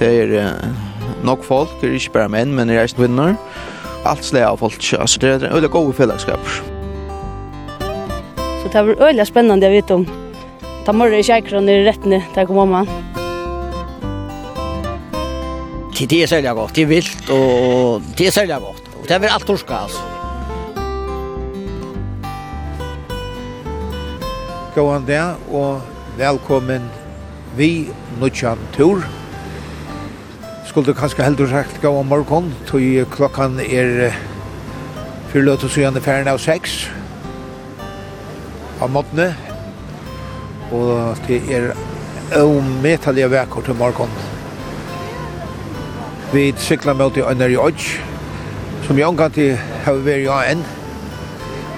Det er nok folk, det er ikke bare menn, men det er ikke kvinner. Alt slag av folk, altså det er en øyelig god fellesskap. Så det var øyelig spennende å vite om. Da må det ikke akkurat i rettene til jeg kom mamma. Det er særlig godt, det er vilt, og det er særlig godt. Og det er alt torska, altså. Gåan der, og velkommen vi nødjan tur skulle kanskje heldur sagt gå om morgon, tog klokkan er fyrir løt og syvende ferien av seks av måttene, og det er ometalige vekker til morgon. Vi sikla med til Øyner i Ødj, som jeg omgang til har vært ja enn,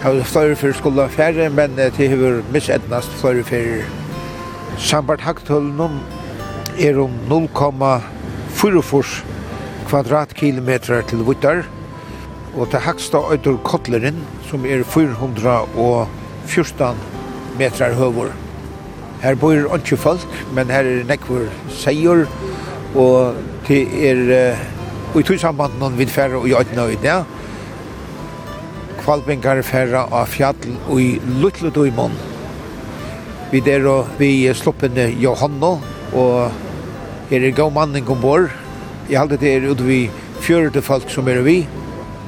har flere for skulle ferie, men det har misetnast flere for sambart haktullnum er om 0,5 44 kvadratkilometer til Vittar, og til haksta Øytur Kottlerin, som er 414 meter høver. Her bor ikke folk, men her er nekver seier, og det er uh, i tog samband noen vid færre og i øyne og i det. Kvalbengar færre av fjall og i Lutledøymon. Vi der og vi sluppende Johanna og Her er god manning ombord. Jeg halte det er ute vi fjørte folk som er vi.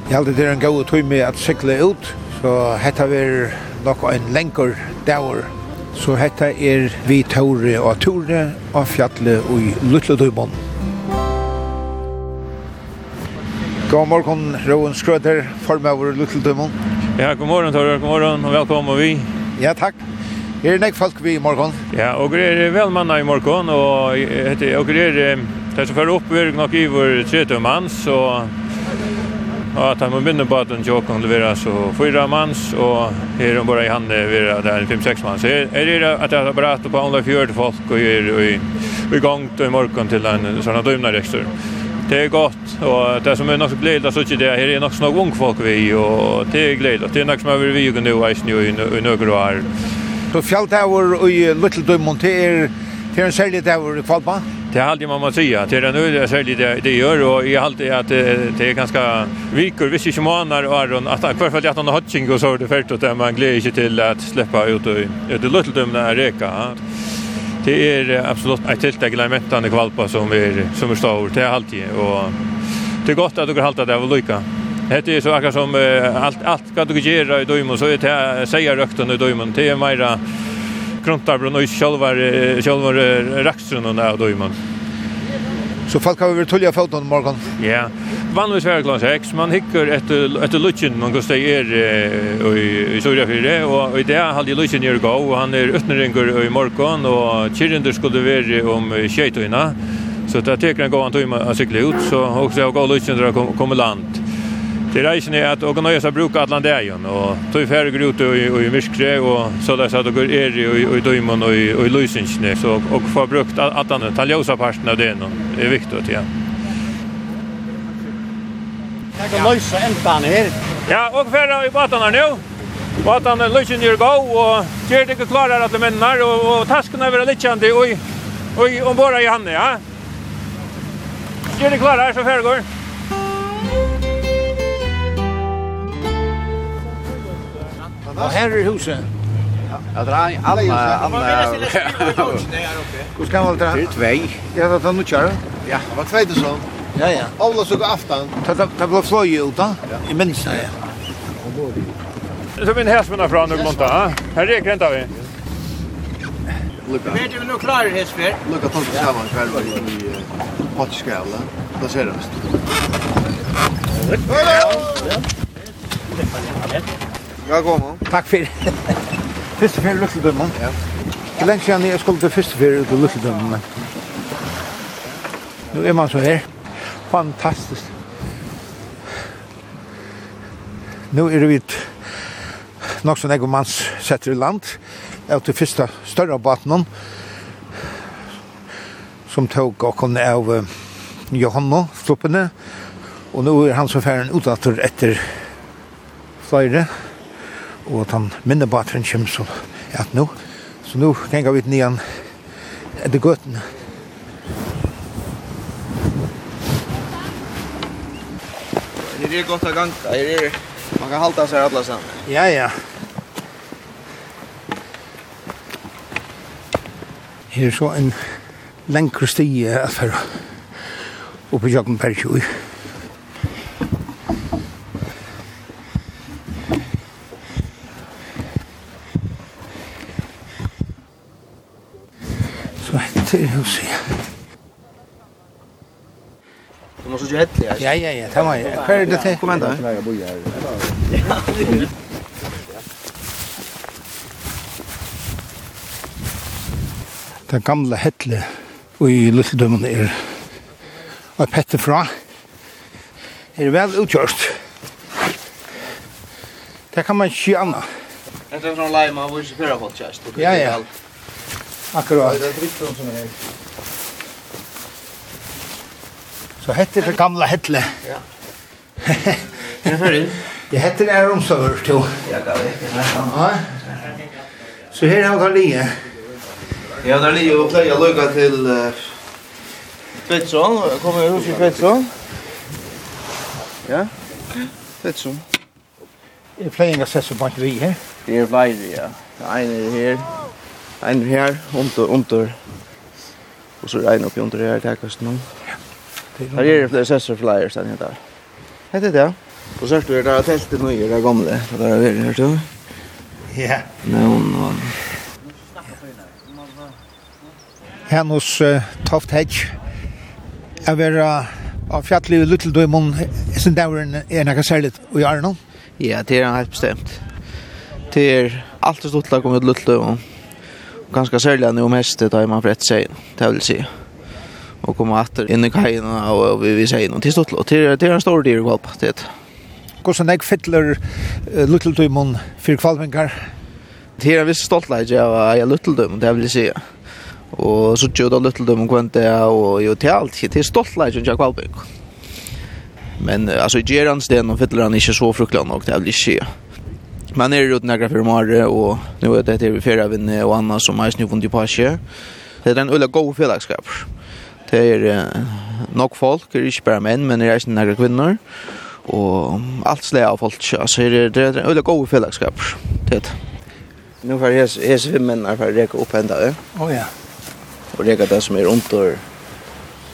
Jeg halte det er en god tøy med at sykle ut. Så hetta er nok en lenker dagur. Så hetta er vi tåre og tåre og fjallet og i Lutlodøybånd. God morgon, Roen Skrøder, formøver Lutlodøybånd. Ja, god morgon, Tore, god morgon, og velkommen vi. Ja, takk. Er det folk vi i morgon? Ja, og er vel manna i morgon, og heter, og er det som fører opp, vi nok i vår tredje mann, så Ja, att han må på at en jobb kan levera så fyra mans, och är de bara i hand vera där fem sex mans. Är är det att jeg har bara på andra fjord folk, och är i, i gång till morgon till en sånn døgnarekstor. Det är gott och det som er blir det så inte det, här är nok snakk ung folk vi, och det är gledet. Det är nok som över vi nu nå, eisen i några år. Så fjalltavur i Little Døymon, det er, det en særlig tavur i Kvalba? Det er alltid man må säga, det är en öde särlig det, det gör och jag alltid att det är ganska vikor, visst inte månader och Aron, att kvar för att han har hotching och så det fält åt det, man gläder sig till att släppa ut och ut i Lutteldömna reka. Det är absolut ett tilltag i kvalpa som är, som är stor, det är alltid och det är gott att du kan halta det av lycka. Det är så akkurat som allt allt kan du göra i dömen så är det säger rökten i dömen det är mera gruntar brun och själva själva raxen och där dömen. Så folk har vi tulja foton morgon. Ja. Vanligvis är klans hex man hickar ett ett lutchen man går stiger i södra fyra och i det hade lutchen ju gå och han är öppneringar i morgon och chirrender skulle vara om skejtorna. Så det tar en gång att cykla ut så också jag går lutchen dra kommer land det är ju att och kunna göra bruka Atlantian och tog färre grot och i Myskre och så där så att går är i och i Dymon och i och i Lysingsne så och få brukt att han taljosa parten av det är viktigt ja. Jag kan lösa ändan här. Ja, och färra i båtarna nu. Båtarna lyser ner gå och ger det klarar att de männar och, och taskarna över lite och och ombord i henne, ja. Ger det klarar så färgår. Og her er huset. Ja, det er alla alla. Hvor skal man dra? Det er tvei. Ja, det er noe kjære. Ja, det var tvei til sånn. Ja, ja. Alla såg aftan. Ta ta blå flöj ut da, I minns ja. Så min här smäller nu monta. Här räcker inte vi. Lucka. Vet du nu klarar det här Lucka tar sig samman själva i potskala. Vad ser du? Ja. Velkommen. Takk for. Fyrst fyrir Lutledømmen. Ja. Hvor lenge siden jeg skulle til fyrst fyrir til Lutledømmen. Nu er man så her. Fantastisk. Nu er vi vidt nok som egen manns setter i land. Jeg til fyrsta større baten som tog og kom av Johanna, sluppene. Og nu er han så ferdig utdatter etter flere og den minne bateren kommer så at nå. Så nå ganger vi nian etter gøten. Her er godt å ganga, her er, man kan halta seg alle sammen. Ja, ja. Her er så en lengre stige at for oppe i Jokkenberg 20. du sier. Du må så ikke hette. Ja, ja, ja, det var jeg. Hva er det til? Kom igjen da. Jeg bor her. Den gamle hettle i Lutledømmen er og Petter fra er vel utkjørst. Det kan man ikke anna. Det er sånn leima hvor ikke fyrir folk kjørst. Ja, ja. Akkurat. Det er drikken som er. Så hette det gamla hettle. Ja. Jeg hører inn. Det hette det er omsorg, jo. Ja, det er det. Så her har han lige. Ja, det er lige å pleie lukka til Petson. Jeg kommer hos i Petson. Ja, Petson. Er pleier ikke å sette så mange vi her. Det er flere, ja. Det ene er her en her, under, under, og så er en oppi under her, takkast nå. Her er det flere sesser flyers, den heter. Hette det, ja. Og så er det der teltet nå, det gamle, det der er det, hørte du? Ja. Noen, og... Her hos uh, Toft Hedge, jeg vil av fjallet i Lutteldøymon, jeg synes det var en, en er noe særlig i Arno. Ja, det er helt bestemt. Det er alltid stort lag om et Lutteldøymon ganska særlig nu mest det där man för ett sig det vill säga och komma åter in i kajen och vi vi säger något till stort och till till en stor del av det. Hvordan jeg fyller uh, Lutteldøymon for kvalvingar? Det är en viss stoltleik av ja, Lutteldøymon, det vill jeg si. Og så tjød av Lutteldøymon kvant det, og jo til alt, det er stoltleik av kvalvingar. Men alltså i gjerans den, och fyller han inte så fruktelig nok, det vill jeg si. Man är ju några för mare, och nu är det till fyra vinn och annars som är snu vunnit på sig. Det är en ulla god fällskap. Det är nog folk, är inte bara män, men det är även några kvinnor och allt släga av folk. Alltså det är en ulla god fällskap. Det Nu får jag se fem män för att räcka upp ända. Åh ja. Och räcka det som är under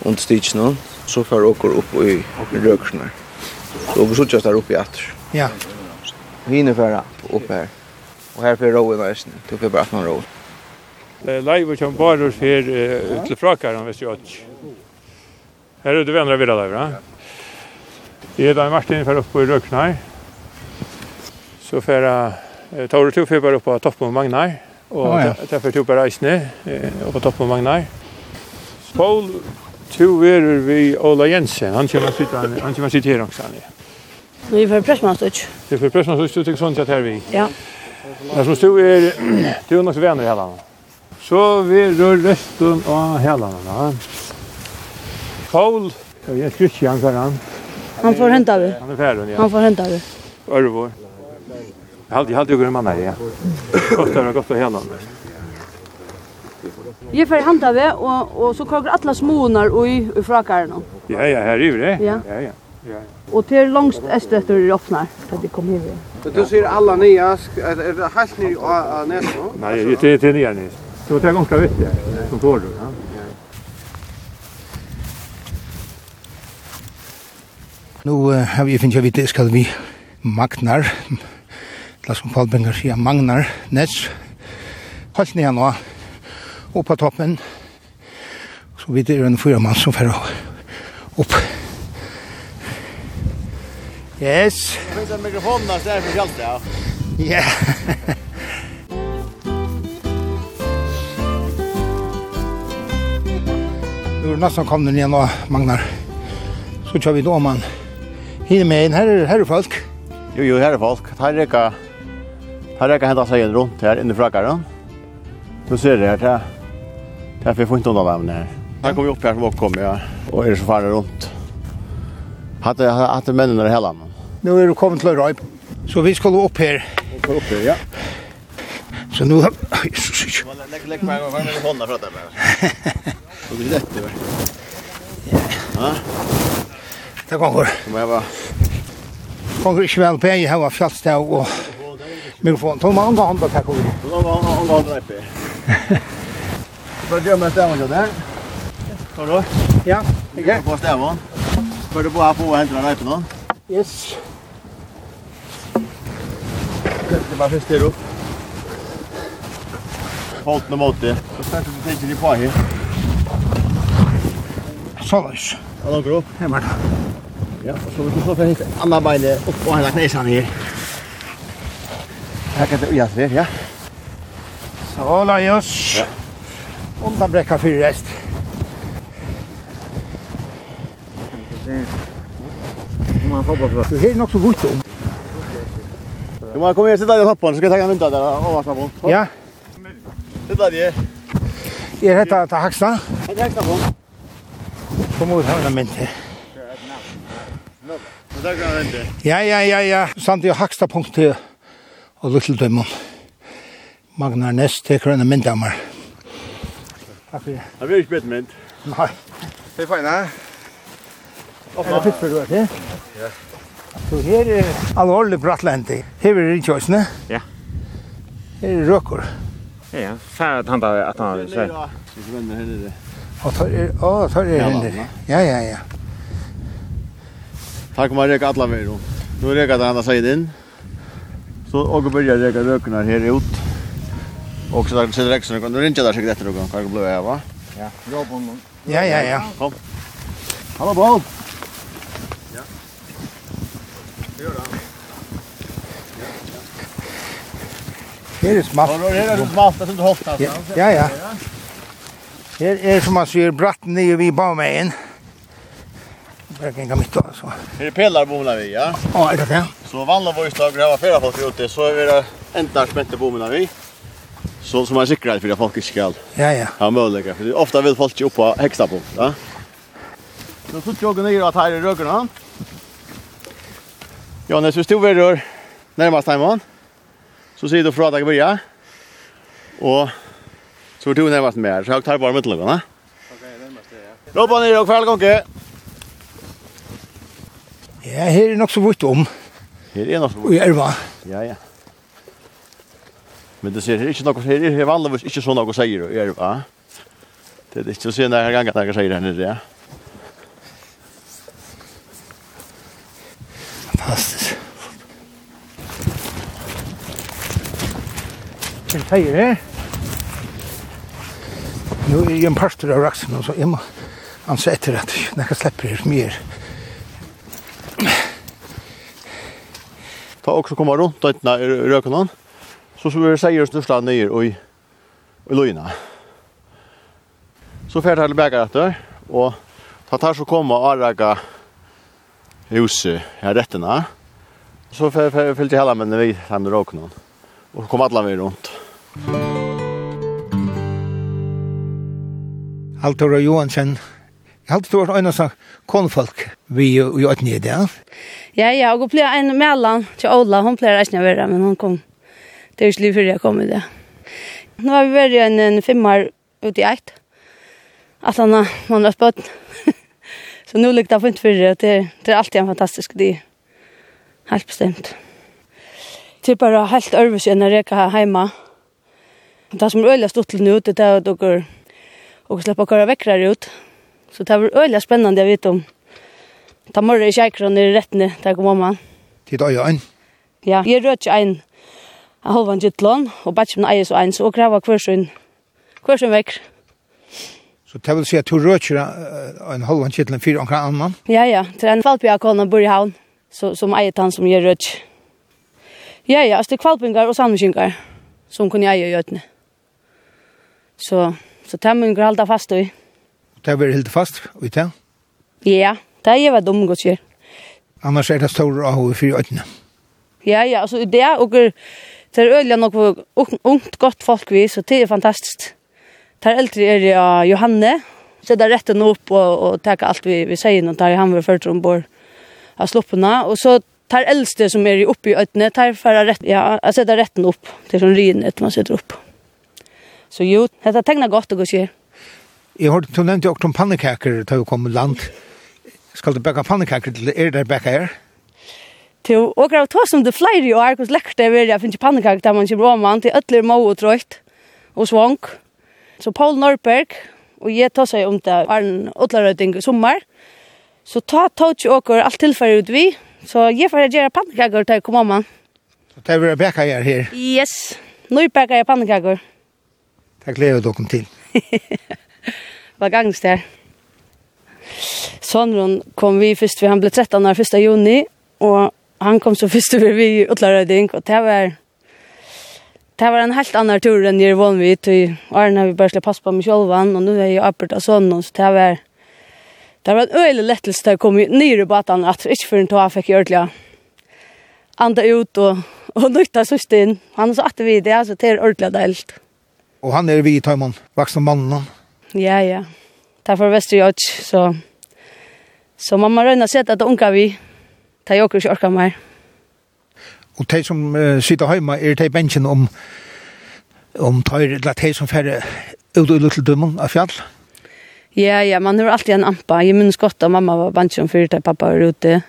under stitch nu så får åker upp i rökrarna. Så vi såg där uppe i att. Ja hinner för upp här. Och här för rowen nästan. Tog jag bara någon row. Eh live som bara för till frakaren vet jag. Här är det vänner vidare där, va? Det är där Martin för upp på Röknar. Så för att tar du två för upp på toppen av Magnar och oh, ja. därför tog på Reisne och på toppen av Magnar. Paul Tjuverer vi Ola Jensen, han kommer sitta han kommer sitta här också. Vi får pressmanstutsk. Vi får pressmanstutsk, du tykker sånn til at her vi. Ja. Men som stod er, det är nog så vänner hela. Så vi rör resten av hela. hele Paul, jag är ikke han for han. Han får hente vi. Han är färdig ja. Han får hente vi. Ørvor. Jeg halte, Jag hade jo grunn mann her, ja. Gott att det, godt er hele Jeg får hente vi, og, og så kommer alle småner i, i frakarene. Ja, ja, här är vi det. Ja, ja, ja. ja. Og til langst estetter i åpner, da de kom hit. Men du sier alla nya, er det helt ny av Nesno? Nei, det er til nya nya. Det var det ganske viktig, som får du. Nu har vi finnet vidt, skal vi magnar, la som Kvalbengar sier, magnar, nets, helt nye nå, opp på toppen, så vidt er en fyra mann som fer opp Yes. Det finns en mikrofon där så är för hjälp ja. Ja. Nu är nästan kom den igen och Magnar. Så kör vi då man. Hinner med en här är folk. Jo jo här är folk. Här räcker Här räcker hända sig runt här inne från karan. Du ser det här. Det här får vi får inte undan vem här. Här kommer vi upp här som kommer jag och är så far runt. Hade hade männen där hela. Nu är er du kommit till Røyp. Så vi ska upp här. Upp här, ja. Så nu... Jesus. Lägg mig varm i hånden för att det är. Så det är lätt det. Ja. Det går. Det var... Kommer ikke vel på, jeg har fjallsteg og mikrofon. Ta med andre hånda, takk og vi. Ta med andre hånda, takk og vi. Får du gjemme med til der? Har du? Ja, ikke? Du på stemmen. Får du på her på hämta den deg reipen nå? Yes. Det bara fäster upp. Håll den mot det. Så startar du tänker dig på här. Sådär. Ja, då går upp. var det. Ja, så vi du så för hit. Andra beinet upp och hela knäsan här. Här kan det ujas ja. Så, Lajos. Ja. Om den bräcka fyra rest. Om man får bara... Det er nok så gott om. Du må komme her, sitte deg i toppen, så skal jeg ta en vinter der og varsne på. Ja. Sitte deg. Jeg heter ta Haksta. Heter Haksta på. Kom ut her, men det. Ja, ja, ja, ja. Samt i Hakstad punkt til og Little Dømmon. Magnar Ness teker en mynd av meg. Takk for det. Det blir ikke bedt mynd. Nei. Det er fint, ne? Det er fint for du er til. Ja. Så her er alvorlig brattlendi. Her er rinnkjøsene. Ja. Her er røkker. Ja, ja. Færet han da at han har seg. Så vi vender henne det. Tar er, å, tar er henne Ja, ja, ja. Takk om jeg reker alle veier. Nå reka det han da seg inn. Så og börjar reka rökarna här ut. Och så där sitter rexen och då ringer där säkert efter någon. Kan jag blöja va? Ja. Ja, ja, ja. Kom. Hallå, Bob. Her er smalt. Her er smalt som du holdt altså. Ja, ja. Her er som man sier bratt nye vid barmeien. Bare kan mitt altså. Her er pelar bomla vi, ja? Ja, er det det? Så vanlig vår slag grava folk ute, så er det enda spente bomla vi. Så som man sikrar för folk inte skal. Ja, ja. ha möjliga. För ofta vill folk ju upp på häxta på, ja? Nu så jag ni att här i rökarna. Ja, när så stod vi rör närmast Simon? Så säger du för att jag börjar. Och så tog du närmast mer. Så jag tar bara med. Okej, närmast det, ja. Råpa ner och kväll gånge. Ja, her er nok så vitt om. Här är nok så vidt. Og elva. Ja, ja. Men det ser her ikke noe, her er vanligvis ikke sånn noe sier i elva. Det er ikke så sen der gangen der sier her nere, ja. teier her. Nå er jeg en parster av raksen, så jeg må anse etter at jeg kan slippe her mer. Ta også kommer rundt døytene i røkene, så så vi seier snusla nyer og i, i løyene. Så fer til begge etter, og ta tar så komme og arrega huset her rettene. Så fylte jeg hele mennene vi til røkene, og så kom alle vi rundt. Altora Johansen, jeg halte du var en av sånne konfolk vi jo åttende i det. Ja, ja, og hun ble en mellan til Ola, hun pleier reisende å være, men hun kom. Det er jo ikke før jeg kom i det. Nå har vi vært en, en femmer ute i eit. At han har man har spøtt. Så nå ligger det fint før, det, og det det er alltid en fantastisk tid. Helt bestemt. Det er bare helt øvrig enn å reka hjemme. Ja Det som er øyelig stått til nå, det er at dere og slipper å køre vekkere ut. Så det er øyelig spennende, jeg vet om. Ta morre i kjeikron i rettene, takk kom mamma. Tid øye ein? Ja, jeg rød ikke ein. Jeg holder en gittlån, og bare ikke eier så ein, så jeg krever hversyn. Hversyn vekk. Så det vil si at du rød ikke en holder en gittlån for omkring annen? Ja, ja. Det er en fallbjørkålen bor i havn, så, som eier han som gjør rød Ja, ja, altså det er kvalpingar og sammenskyngar som kunne eier i øyne. Så, så det må jeg halda fast i. Det vil helt fast i det? Ja, det er jo dumt godt gjør. Annars er det store av henne for. Ja, ja, altså det er og det er øyelig nok ungt godt folk vi, så det er fantastisk. Det er eldre er ja, Johanne, så det er rett opp og, og takke alt vi, vi sier når det er han vi ført om bor av sloppene. Og så tar eldste som er oppe i øynene, tar for rett, ja, jeg setter retten opp til sånn rinet etter man setter opp. Så jo, dette tegner godt og skjer. Jeg hørte, du nevnte jo også om pannekaker til å komme land. Skal du baka pannekaker til er der baka her? Til å grave to som det flere i år, hvordan lekkert det er jeg finner pannekaker der man kommer om man til ødler må og trøyt og svank. Så Paul Norberg, og jeg tar seg om det var en ødlerøyding i sommer, så ta tog ikke åker alt tilfellet ut vi, så jeg får gjøre pannekaker til å komme om man. Så tar vi baka her her? Yes, Norberg er pannekaker. Det gleder dere til. Hva gangs det er? Sonron kom vi først, vi han ble 13 år 1. juni, og han kom så først over vi i Utlarøyding, og det var, det var en helt annen tur enn jeg var med, og Arne har vi bare slett passe på meg selv, og nå er jeg oppert av sånn, så det var, det var en øyelig lettelse til å komme nyere på at han, at ikke før han tog fikk jeg ordentlig, anda ut og, og nøyta sørst inn. Han sa at vi det, så det er ordentlig deilt. Og han er vi i Tøymon, vaksne mannen. Ja, ja. Derfor vest jeg ikke, så... Så mamma røyna sett at unga vi, ta jeg ikke orka mer. Og de som uh, sitter hjemme, er de bensjen om, om tøyre, eller de som færre ut og til dømmen av fjall? Ja, ja, man har alltid en ampa. Jeg minns godt at mamma var bensjen før til pappa var ute.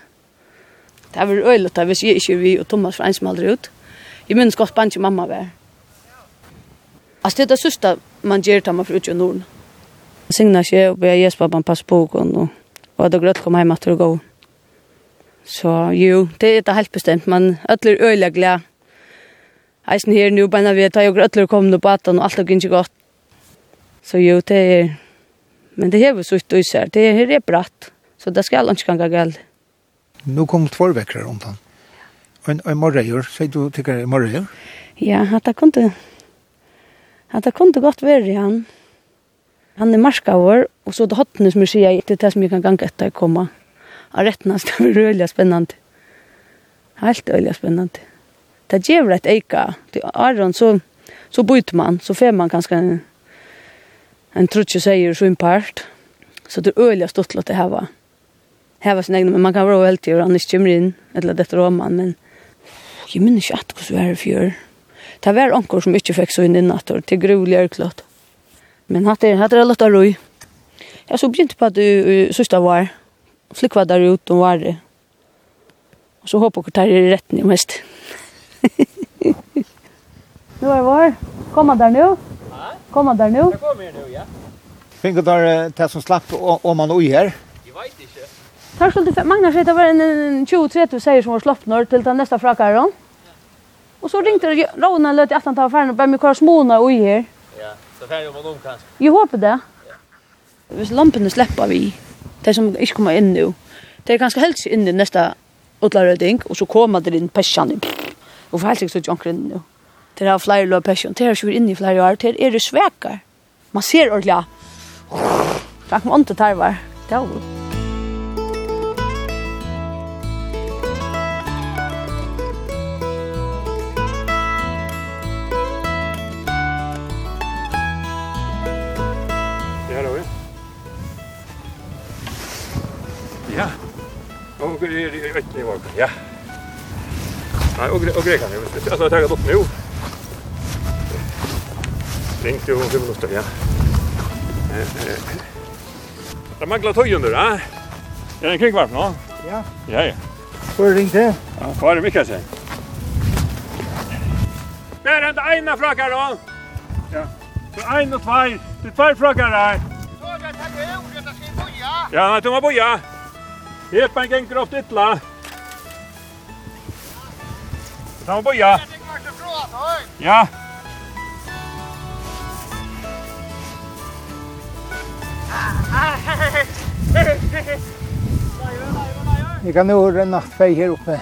Det var øyelig, hvis jeg ikke vi og Thomas var en som aldri ut. Jeg minns godt bensjen mamma var. Alltså det är det sista man gör tar man får ut i Norden. Signa sig och börja ges på att man passar på och och då gröt kom hem att det går. Så jo, det är det helt bestämt. Man ödler öliga glädje. Eisen her nu beina vi tar jo grøtler kom på atan og alt og gynnsi godt. Så jo, det er... Men det hever sutt og især, det her er bratt. Så det skal ikke ganga galt. Nu kom två veckor runt han. Og en morregjør, sier du tycker det är morregjør? Ja, at det kunne At det gott godt være han. Han er marskavår, og så er det hottene som jeg sier, det er det som jeg kan gange etter å komme. Og retten det blir veldig spennende. Helt veldig spennende. Det gjør et eika. Til Aron, så, så byter man, så får man ganske en, en trutje seier så impart. Så det er veldig stort til å heve. Heve sin egen, men man kan være veldig, og han er ikke kommer inn, eller dette råman, men jeg minner ikke at hvordan vi er i fjør. Det var anker som ikke fikk så inn i natt, det er gruvlig ærklart. Men hatt er, hatt er lagt av røy. Jeg så begynte på at du sørste var, flikva der ut og var det. Og så håper jeg at det er retten i mest. Nu er var. Kommer der nu? Kommer der nu? Det kommer nu, ja. Fingo där det som slapp om man oj här. Jag vet inte. Tar skulle Magnus det var en 20-30 säger som var slapp norr till den nästa frakaron. Och så ringte Rona löt i att han tar färden och började med kvar småna och i här. Ja, så färden var nog kanske. Jag hoppas det. Ja. Hvis lampene släpper vi, det som ikke kommer in nu, det är ganska helst in i nästa utlaröding och så kommer det in pessan och for helst inte inn nu. Det har flere lov pesjan. det er ikke inn i flera år, det är det svekar. Man ser ordentligt. Tack med ont Det tarvar. Det Och det är ett nivå. Ja. Nej, och och grekan. Alltså jag tar det upp nu. Ringt du om fem minuter, ja. Det manglar tøy under, ja. Er det en kringvarp nå? Ja. Ja, ja. Får du ringt det? Ja, hva er det mye, sier? Det er enda ena frakkar då. Ja. Så en og tvær. Det er tvær frakkar her. Så, jeg tar det ordet, jeg skal boja. Ja, du må boja. Ja. Hepan gengur oft illa. Ta må boja. Ja. Vi kan nu en nattfej här uppe.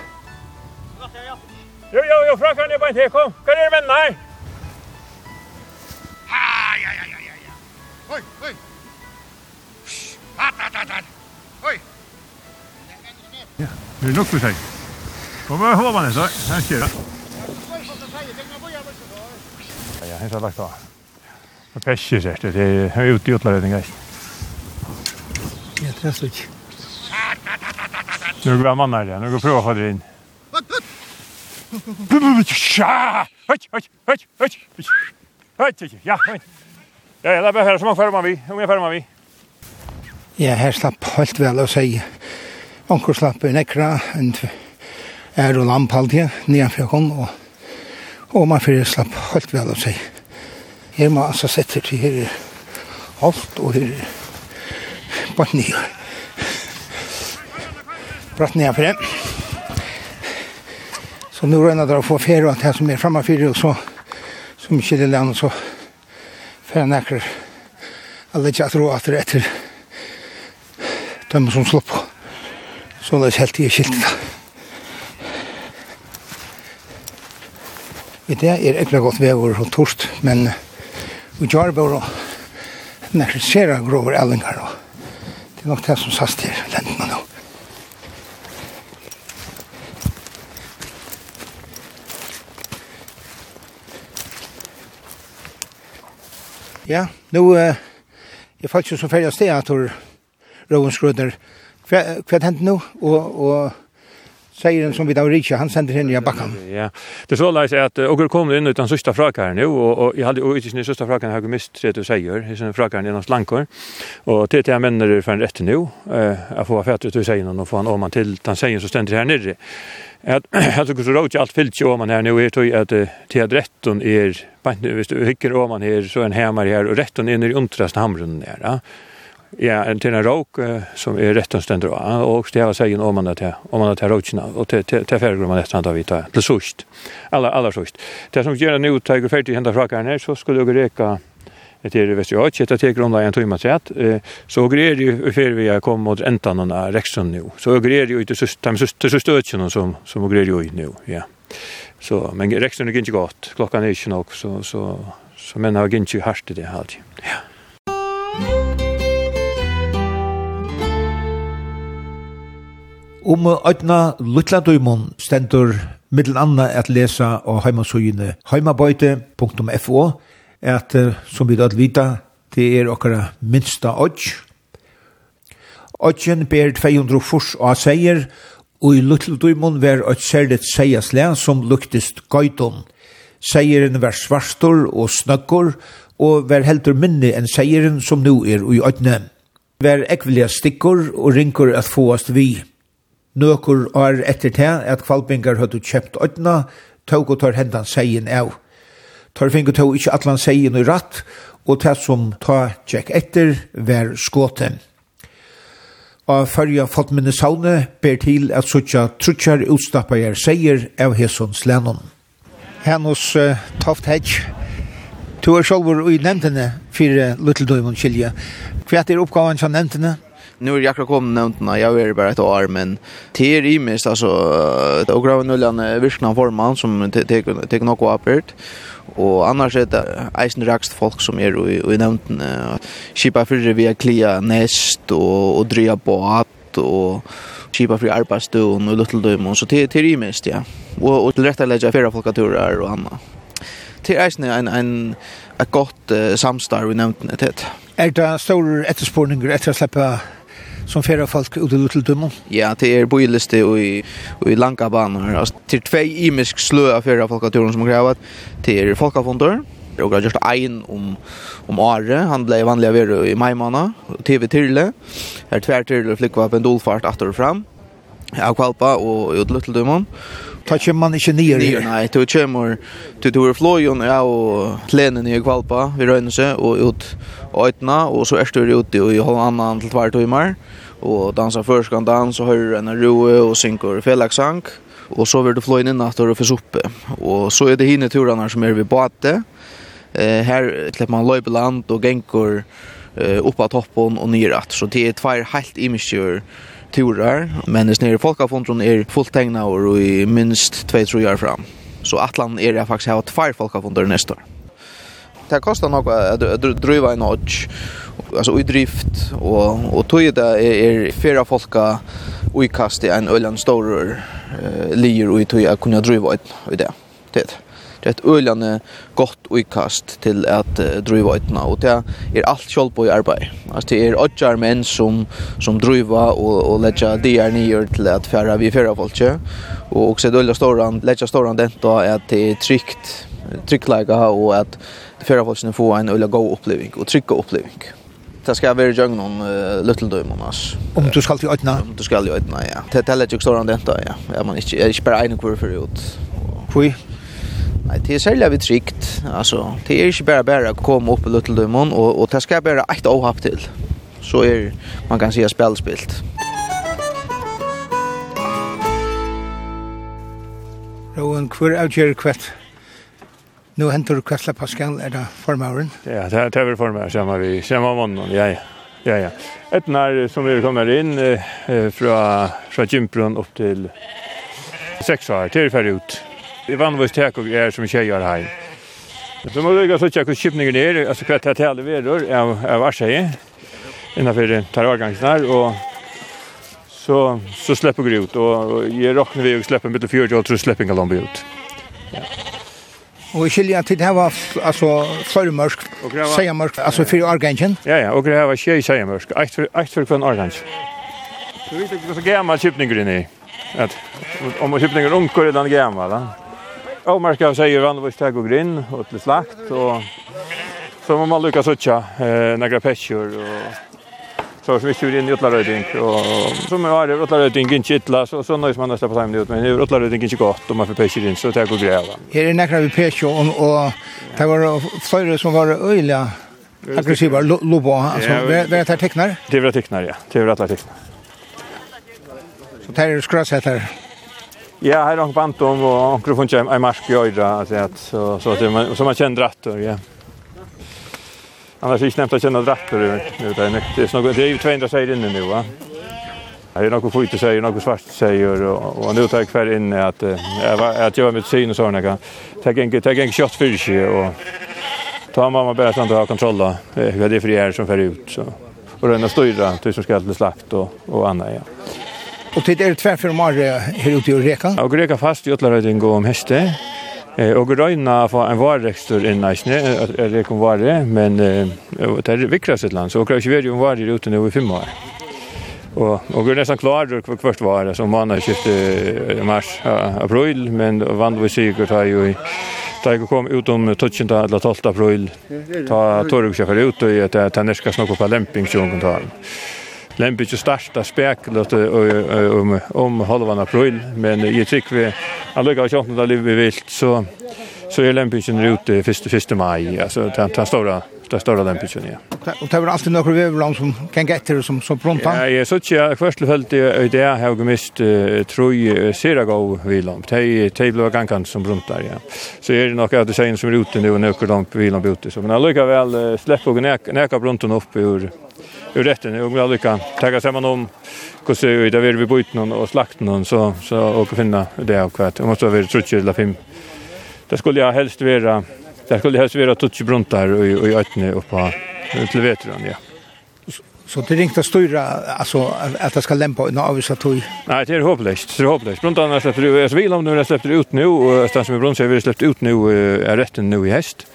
Jo, jo, jo, från kan ni bara inte kom. Kan ni vända er? Det är nog för sig. Kom och hålla man så. Här kör. Ja, här har lagt av. Det pescher sig det. Det är ute i utläggning guys. Jag tror så inte. Nu går man där. Nu går prova det in. Hej, hej, hej, hej. Hej, Ja, hej. ja, ja, det er bare her som man fermer vi, om jeg fermer vi. Ja, her slapp helt vel å si. Onkur slapp en ekra, en er og lamp alltid, nian fra kon, og, og man fyrir slapp helt vel av seg. Her må altså sette til her alt, og her bort nye. Bratt nye fyrir. Så nu røyna å få fyrir og det som er framme fyrir, og så som ikke det land, så fyrir nekker alle tjatro atter etter dem som slår på. Så det er helt i skiltene. I det er ekkert godt vever og torst, men vi gjør bare nekker sere grover ellinger. Det er nok det som sast her, lenten nå. Ja, nå er jeg faktisk så ferdig av sted at Røvensgrødner hva, hva hent nå? Og, og säger den som vi där Richard han sänder henne i backen. Ja. Det så läs att och kommer in utan sista frågan nu och och jag hade och inte sin sista frågan har mist tre du säger. Det är en fråga genom slankor. Och till till männer det för en rätt nu eh att få fett ut du säger någon och få en om man till han säger så ständer här nere. Att alltså så råd allt fyllt ju om man här nu är tog att till rätten är på nu visst du hickar om man här så en hemmar här och rätten är i undrast hamrunden där. Ja, en til en råk som er rett og stendt råk, og det var seg om man er til, om man er til råkene, og til, til, til ferger man etter da vi til sørst, aller, aller sørst. Det som gjør nå, tar jeg ferdig hentet fra her, så skulle jeg reka etter Vestri Åk, etter til om det en tøyma sett, så greier jeg før vi er kommet mot enten av Reksund nå, så greier jeg til søstøtjene som, som greier jeg nå, ja. Så, men Reksund er ikke godt, klokka er ikke nok, så, så, så, så menn har ikke hardt i det alltid, ja. Om øyna Lutlandøymon stendur middel anna at lesa og heimasugine heimabøyte.fo at som vi dødt vita, det er okkara minsta øy. Øyen ber 200 furs og seier, og i Lutlandøymon ver et særligt seiasle som luktist gøydon. Seieren var svarstor og snøkkor og var heldur minni enn seieren som nu er i øyne. ver ekvelia stikkur og rinkur at fåast vi nøkur er etter det at kvalpingar høttu kjøpt ødna, tåg og tar hendan seien av. Tar fingur tåg ikkje atlan seien i ratt, og det som ta tjekk etter var skåten. Og fyrja Fodminneshavne ber til at suttja truttjar utstappar seier av hessons lennon. Hennos uh, Toft Hedge, du er sjolver i nevntene fyrir Lutteldøymon Kylja. Hva er oppgavan som nevntene? Nu är jag kom nämnt när jag är bara ett år men till i mest alltså det och grava nullan virkna forman som tar tar något apert och annars är det eisen rakst folk som är och i nämnt skipa för via klia näst och och drya båt och skipa för arbetsstund och lutteldöm så till till i mest ja och och till rätta lägga flera göra och annat till eisen en en ett gott samstarv i nämnt det. Er det stor etterspårninger etter å slippe som färra folk ut i Luteldömmen? Ja, det är bojliste och i, och i langa banor. Alltså, det två imisk slö av färra folkaturen som grävat. Det är folkavfonder och har just en om, om Are. Han blev vanliga vero i majmana. TV-tyrle. Här tvärtyrle flickva pendolfart attor och fram. Jag kvalpa och ut little Ta kjem man ikkje nyer i? Nei, to kjemur, to tog er fløyon, ja, og klenen i kvalpa, vi røyne seg, og ut øytene, og så är det ute i halvannan til tvær timer, og dansa først kan dans, og hör en roe, og synkor felaxank og så vill du flå inn inn at du fyrs oppe. Og så är det hine turarna som er ved båte eh, her klipper man løypeland og gänkor eh, opp toppen og nyratt, så det er två helt imiskjør turar, men det snir folkafondron er fullt tegna og i minst 2-3 år fram. Så Atlan er jeg faktisk her tvær folkafondor nästa år det kostar nog att driva en notch alltså i drift och och tog det är er flera folka och i en öland stor eh lier och tog jag kunna driva ett i det det det är ett öljande gott uikast till att uh, driva ett och det är allt själv på i arbete alltså det är åtta män som som driva och och lägga det ner till att färra vi färra folk och också det öljande stora lägga stora den då är att det är tryggt tryckläge och att för att får en eller go upplevelse och trycka upplevelse. Det ska vara jag någon uh, little dum annars. Om du ska till ötna. Om du ska i ötna ja. Det är lätt ju sådan det där ja. Ja man inte är bara en kurva förut. Kui. Nej, det är sälja vi tryckt. Alltså det är inte bara bara att komma upp i little dum och och det ska bara ett ohapp till. Så är man kan säga spelspilt. Rowan, hver avgjør kvett Nu du Kvæsla Pascal, er det formauren? Ja, det er det formauren, kommer vi, kommer mannen, ja, ja. Ja, ja. Etnar som vi kommer inn eh, fra, fra Gymbrun opp til seks år, til ferdig ut. Det er vanligvis tek og er som tjejer her. Så må vi gå så tjekke kjøpningen er, altså kvett her til alle veror av, av Arsei, innenfor tar terrorgangsen her, og så, så slipper vi ut, og, og jeg råkner vi å slippe mitt og fjord, og tror slippingen de blir ut. Ja. Og i det her var altså, flere mørk, mørsk, seiermørsk, altså fyrir organgen. Ja, ja, og det her hava tjei seiermørsk, eit for kvann organgen. Du vet ikke, det er så gammal kypninger at Om kypninger unker er den gammal, da. Og man skal seie vanligvis tag og grinn, og til slakt, og så må man lukka suttja, eh, nagra petsjur, og så som ikke var in i Utlarøyding. och som är var i Utlarøyding kittla så, så nöjs man nesten på tiden ut, men i Utlarøyding inte gott om man får peker in så det går gräva. Här är nekker vi peker och och det var förre som var öliga aggressiva, lobo, alltså hva er det tecknar. Det er tecknar ja, det att teknar. Så det er skrassetter? Ja, här har jag bandum och onkel fungerar i mark i öra så att så så att man man känner rätt ja. Annars är det snämt att känna drappor nu där nu. Det är något det är ju 200 säger inne nu va. Det är något skit säger, något svart säger och och nu tar jag kvar inne att att jag var med syn och såna kan. Ta gäng ta gäng kött för sig och ta mamma bara så att ha kontroll hur det är för er som för ut så. Och den styra till som ska till slakt och och annat ja. Och det är det tvärför mer här ute i Reka. Ja, Reka fast i alla och om häste. Eh och gröna för en varrektor i nästan att det kan vara men det är viktigast ett land så kan ju vara var det ute nu i fem år. Och och det är klar klart hur först var det som man har köpt mars april men vand vi säkert har ju Da jeg kom ut om 12. eller 12. april, ta Torug kjøfer ut og jeg tar norska snakk på lemping 20 lämpar ju starta spekulat om om halvan april men jag tycker vi alliga har chans att leva vilt så så är lämpar ju ute 1 maj alltså den stora det större lämpet ja. Och det var alltid några överland som kan gå efter som som pronta. Ja, jag så att jag först höll det i det har har mist tror sera gå vilan. Det det blev ganska som pronta ja. Så är det nog att det säger som roten nu och några lamp vilan ute så men alltså väl släpp och neka pronton upp ur ur rätten och vi alltså ta samman om hur så i där vi bytt någon och slakt någon så så och finna det av kvart. Det måste vara trutje eller fem. Det skulle jag helst vara Det skulle helst vara tutsi bruntar i, i ötne uppe till vetran, ja. Så det är inte styra alltså att det ska lämpa en avvisa tog. Nej, det är hopplöst. Det är hopplöst. Brunt annars släpper ut. så vill om nu släpper ut nu och stan som brunt så vi släppt ut nu är rätten nu i häst.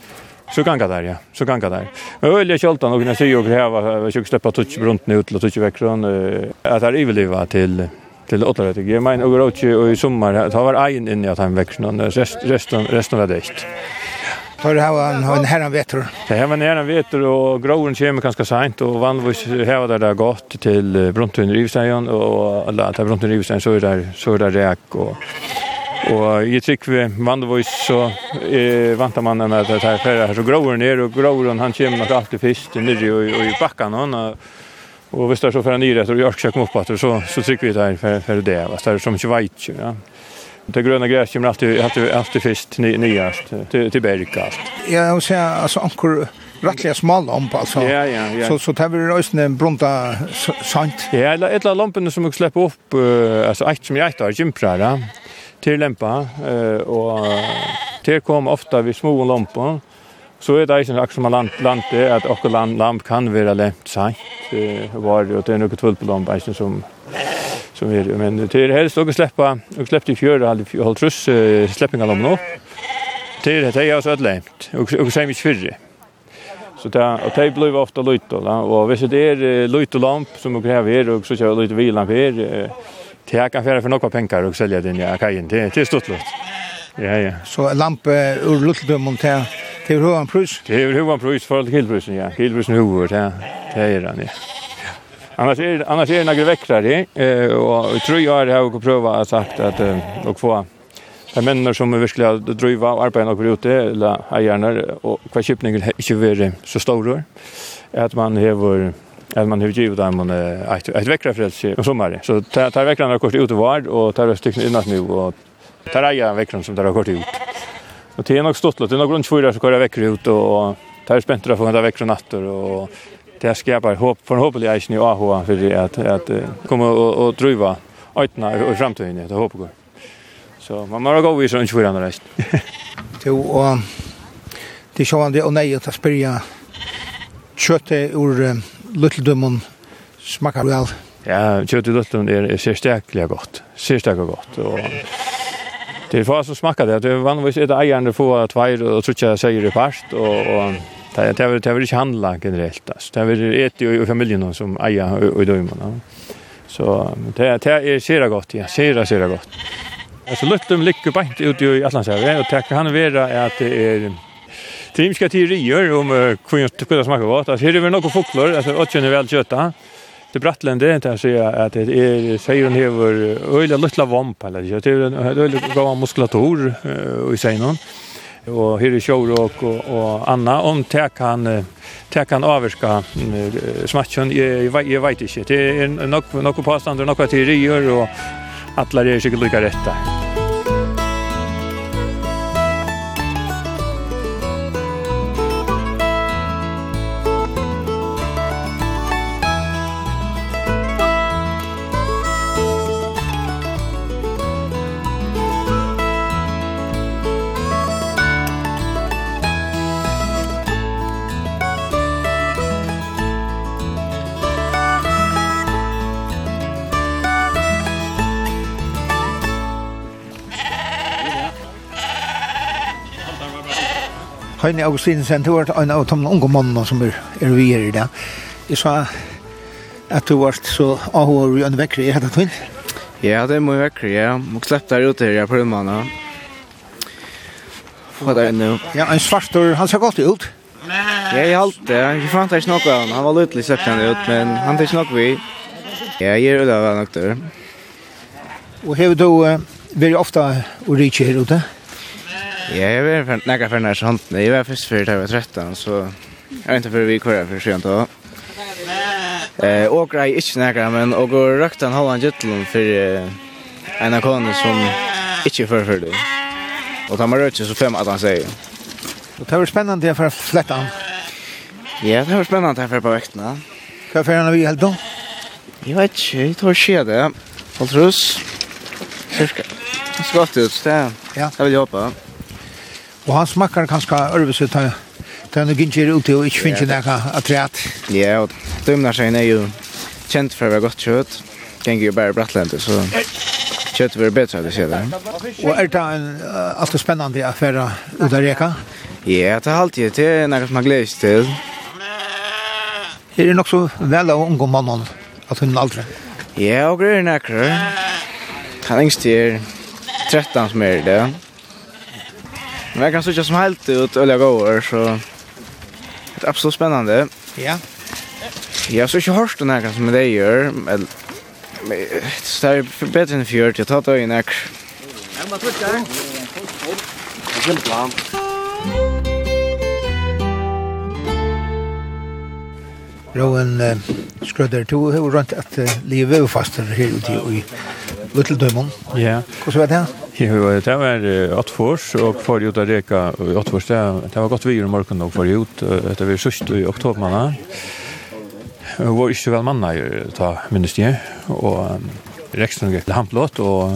Så ganga där ja, så ganga där. Ölje kjoltan och när sig och häva vi ska släppa touch brunt nu till touch veckran att det är överleva till till åtta det. Jag menar och i sommar det var varit en inne att han växer resten resten resten var det för här han har en herran vetter. Det här var nära vetter och groven kommer ganska sent och vanligtvis här där det gått till Brontun Rivstein och alla till Brontun Rivstein så är där så är där räk och och i tycker vi vandvois så eh, vantar man med att det här færre. Så gråren ner och gråren han kommer nog alltid fyrst ner och i backan och och visst är så för en ny rätt och jag ska komma upp att så, så tycker vi det här för för det. Hvis det som ikke veit, ja. Det gröna gräset kommer alltid, alltid, alltid först nyast, till, till bergast. Ja, jag vill säga, alltså ankor rättliga smala lampa alltså. Ja, ja, ja. Så, så tar vi rösten en brunta sant. Ja, eller ett av lamporna som också släpper upp, uh, alltså ett som jag har gymprar, till lämpa, uh, och till kom ofta vid små lampor. Så er det ikke noe som land, land det, at okkur land, land kan være lemt sent, det var det, og det er noe tvult på land, ikke som, som er, men det er helst okkur sleppa, okkur sleppa i fjøra, halv truss, sleppinga land nå, det er det, og så er det lemt, okkur sem ikke fyrre. Så det, og det blir ofta løyt, og hvis det er løyt og lamp, som okkur her er, og så kjører løyt og vilamp her, det er kan fære for nokka penkar og selja den, ja, kajen, det er stort løyt. Ja, ja. Så lamp ur luttdømmen til Det är en pris. Det är hovan pris för killprisen, ja. Killprisen hovet, ja. Det är han, ja. Annars är annars är det några veckor det eh och tror jag har jag pröva att sagt att och få de människor som är verkligen att driva och arbeta och ute eller ägarna och vad köpningen inte vara så stor att man har att man har givit dem ett ett veckra frälse i sommar så tar veckan har kort ut och var och tar stycken innan nu och tar ägaren veckan som tar kort ut Och det är nog stort det är nog runt fyra så kör jag veckor ut och tar spänt att få att veckor nattor och det skapar hopp för hoppeliga i snö för att att komma och och driva ötna i framtiden det hoppas jag. Så man måste gå vid sån fyra andra rest. Jo och det så det och nej att spela köttet ur Little Demon smakar väl. Ja, köttet i Little Demon är är gott. Särskilt gott och Det er for oss å smakka det. Det er vanligvis et eierne få tveir og trutja seier i part, og, og det, det, vill det vil ikke handla generelt. Altså. Det vil et i, i familien som eier och i døymene. Så det, det er sera godt, ja. Sera, sera godt. Alltså Luttum ligger bänt ut i Atlantshavet och tack han vara att det är trimska teorier om hur det smakar gott. Alltså här är vi några fåglar, alltså och är väl köta till Brattland det är inte att säga att det är säger hon över öliga lilla vamp eller det är en öliga gammal muskulatur i sig någon och hur show och och Anna om tar kan tar kan avska smatchen jag vet jag vet inte det är nog nog påstående nog teorier och alla är säkert lika rätt där. Heine Augustinsen, du var en av de unge mannene som er, er vi her i det. Jeg sa at du var så avhåret i en vekker, er det tvinn? Ja, det er mye vekker, ja. Må slippe der ute her, jeg prøver manna. Hva er det nå? Ja, en svartor, han ser godt ut. Ja, jeg halte det. Jeg fant ikke noe av han. Han var lutelig sett han ut, men han tar ikke noe vi. Ja, jeg gjør det av han, Og hever du uh, veldig ofte å rykke her ute? Ja. Ja, jeg var for nekka for nær sånt. Jeg var først før jeg var 13, så jeg vet ikke for vi kører for sent da. Eh, og grei ikke nekka, men og går røkta en halvann gytlen for en av kone som ikke førfører det. Og tar man røkje så fem at han sier. Og det var spennende for å flette han. Ja, det var spennende for på vektene. Hva er han vi helt da? Jeg vet ikke, jeg tror ikke det. Holdt russ. Cirka. Det skal ofte ut, det, ja. det vil jeg håpe. Ja. Og han smakkar kanskje ørvese til han og ginger ute og ikke finner noe atreat. Ja, og dømnarsøyen er jo kjent for å være godt kjøtt. Gjenger jo bare brattlendet, så kjøttet blir bedre, det sier det. Og er det en uh, alltid spennende affære ut av reka? Ja, det er alltid det er noe som man gleder seg til. Er det nok så vel av unge mannen at hun aldri? Ja, og det er. Han yngste er 13 som er det, ja. Men jag kan så som helt ut öliga gåor så det är absolut spännande. Ja. Jag så inte hörst den här som det gör men det är bättre än fjört. Jag tar det i näck. Jag bara trycker. Jag kan plan. Rowan eh, skrødder to har rundt at uh, livet er faster her ute i Lutteldøymon. Ja. Hvordan var det her? Jo, det var Åttfors, og for ut av Reka i Åttfors, det, det var godt vi i morgen og for ut, Det var sørst i oktober, oktobermanna. Vi var ikke vel manna i ta minnes det, og um, reksten gikk til Hamplåt, og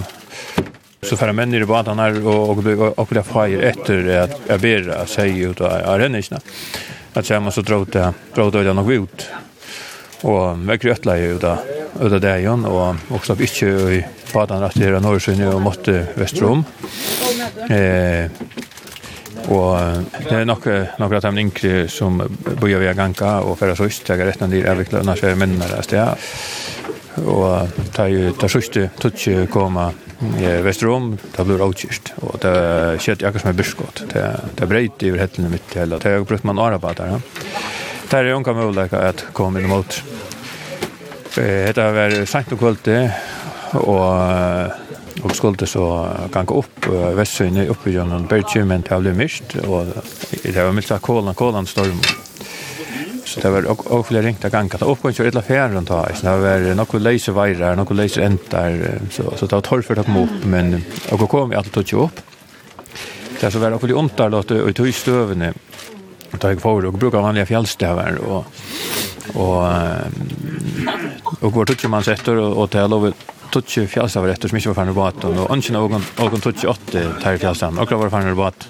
så færre menn i baden her, og og og, og ble feir etter at jeg ber seg ut av arenisene. At jeg må så dra ut det, dra ut det nok ut og vekker øtla i ut av ut det igjen, og også opp ikke i badan rett her av Norrsunni og måtte Vestrom. Eh, og det er nok nok at han yngre som bor via ganka og færre søst, jeg er rett når de er vikla annars er mennene sted. Og ta jo ta suste tøtje koma i Vestrom, det blir avkyrst, og det skjedde akkurat som er burskott. Det, det er breit i over mitt hele, det er brukt man arabat der, ja. Det är ju möjlighet att komma in emot. Det har varit sent och kvöld och och skulle så ganga gå upp västsynne upp i Jönnen Bergen men det blev mist och det var mycket kolan kolan storm. Så det var och fler ringt att ganga upp och köra illa färd runt här. Så det var några laser vajrar, några laser äntar så så det var torr för att komma upp men och kom vi alltid upp. Det så var också lite ont där då i tystövne och tar för och brukar vanliga fjällstävar och och och går touch man sätter och, och tar lov touch fjällstävar efter som inte var fan båt och ansen någon någon touch åt tar fjällstävar och var fan båt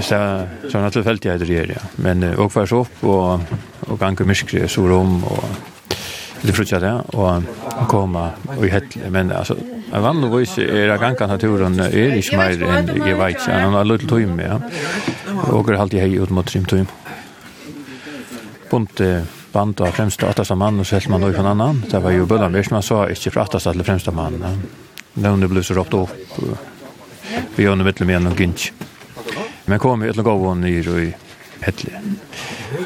så så naturligt jag det ja men och för så upp och och ganska mycket så rum och det fruktar det och komma och i hett men alltså Men vanligvis er det ganske naturen er ikke mer enn jeg vet ikke, han har litt tøym, ja. Og er alltid hei ut mot trim tøym. Bunt band av fremste attasta mann, og så helst man noe fra annan. Det var jo bøllan vers, man sa ikke fra attasta til fremste mann. Nevne ble så råpt opp, vi gjør noe mittel med noen gynnsk. Men kom i etlokavån nyr og i hetlig.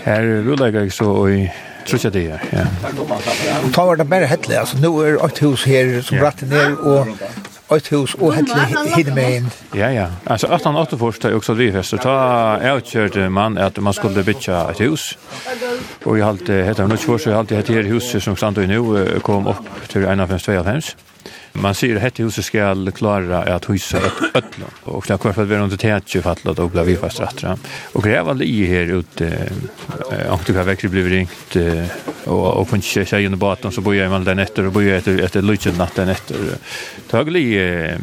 Her vil jeg så i Tror jag det är. Ja. Ta var det bara hettle alltså nu är ett hus här som bratt ner och ett hus och hettle hit med. Ja ja. Alltså att han åter först också drivfester ta utkörde man att man skulle bygga ett hus. Och i allt heter det nu så jag hade heter huset som stannar nu kom upp till 1.5 2.5 man ser hette huset ska klara att huset ett öppna och det för att vara under tätje fallat och blir vi fast rättra. Och det var i här ute och det har verkligen blivit ringt och och kunde se sig under båten så bojar man där nätter och bojar efter ett lunch natten efter. Tagli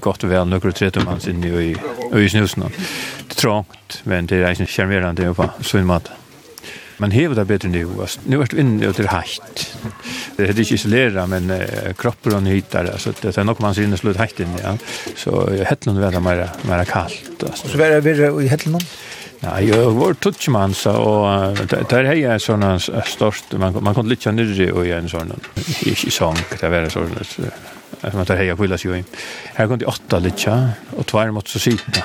gott och väl några tre man in i i snusen. Det trångt men det är inte charmerande på svimmat. Man hever det bedre nu. Nu är det inne og det er hajt det är ikke isolera men uh, kropper og hittar alltså det er nok man ser slutt slut inn, ja så hettlund vända mer mer kallt alltså så vara vi i hettlund Nei, jag var touchman så och där är jag såna stort, man man kunde litt nyrre och en sånn, i sång det var så att man tar heja på sig in. Här kunde åtta lite och två mot så sitta.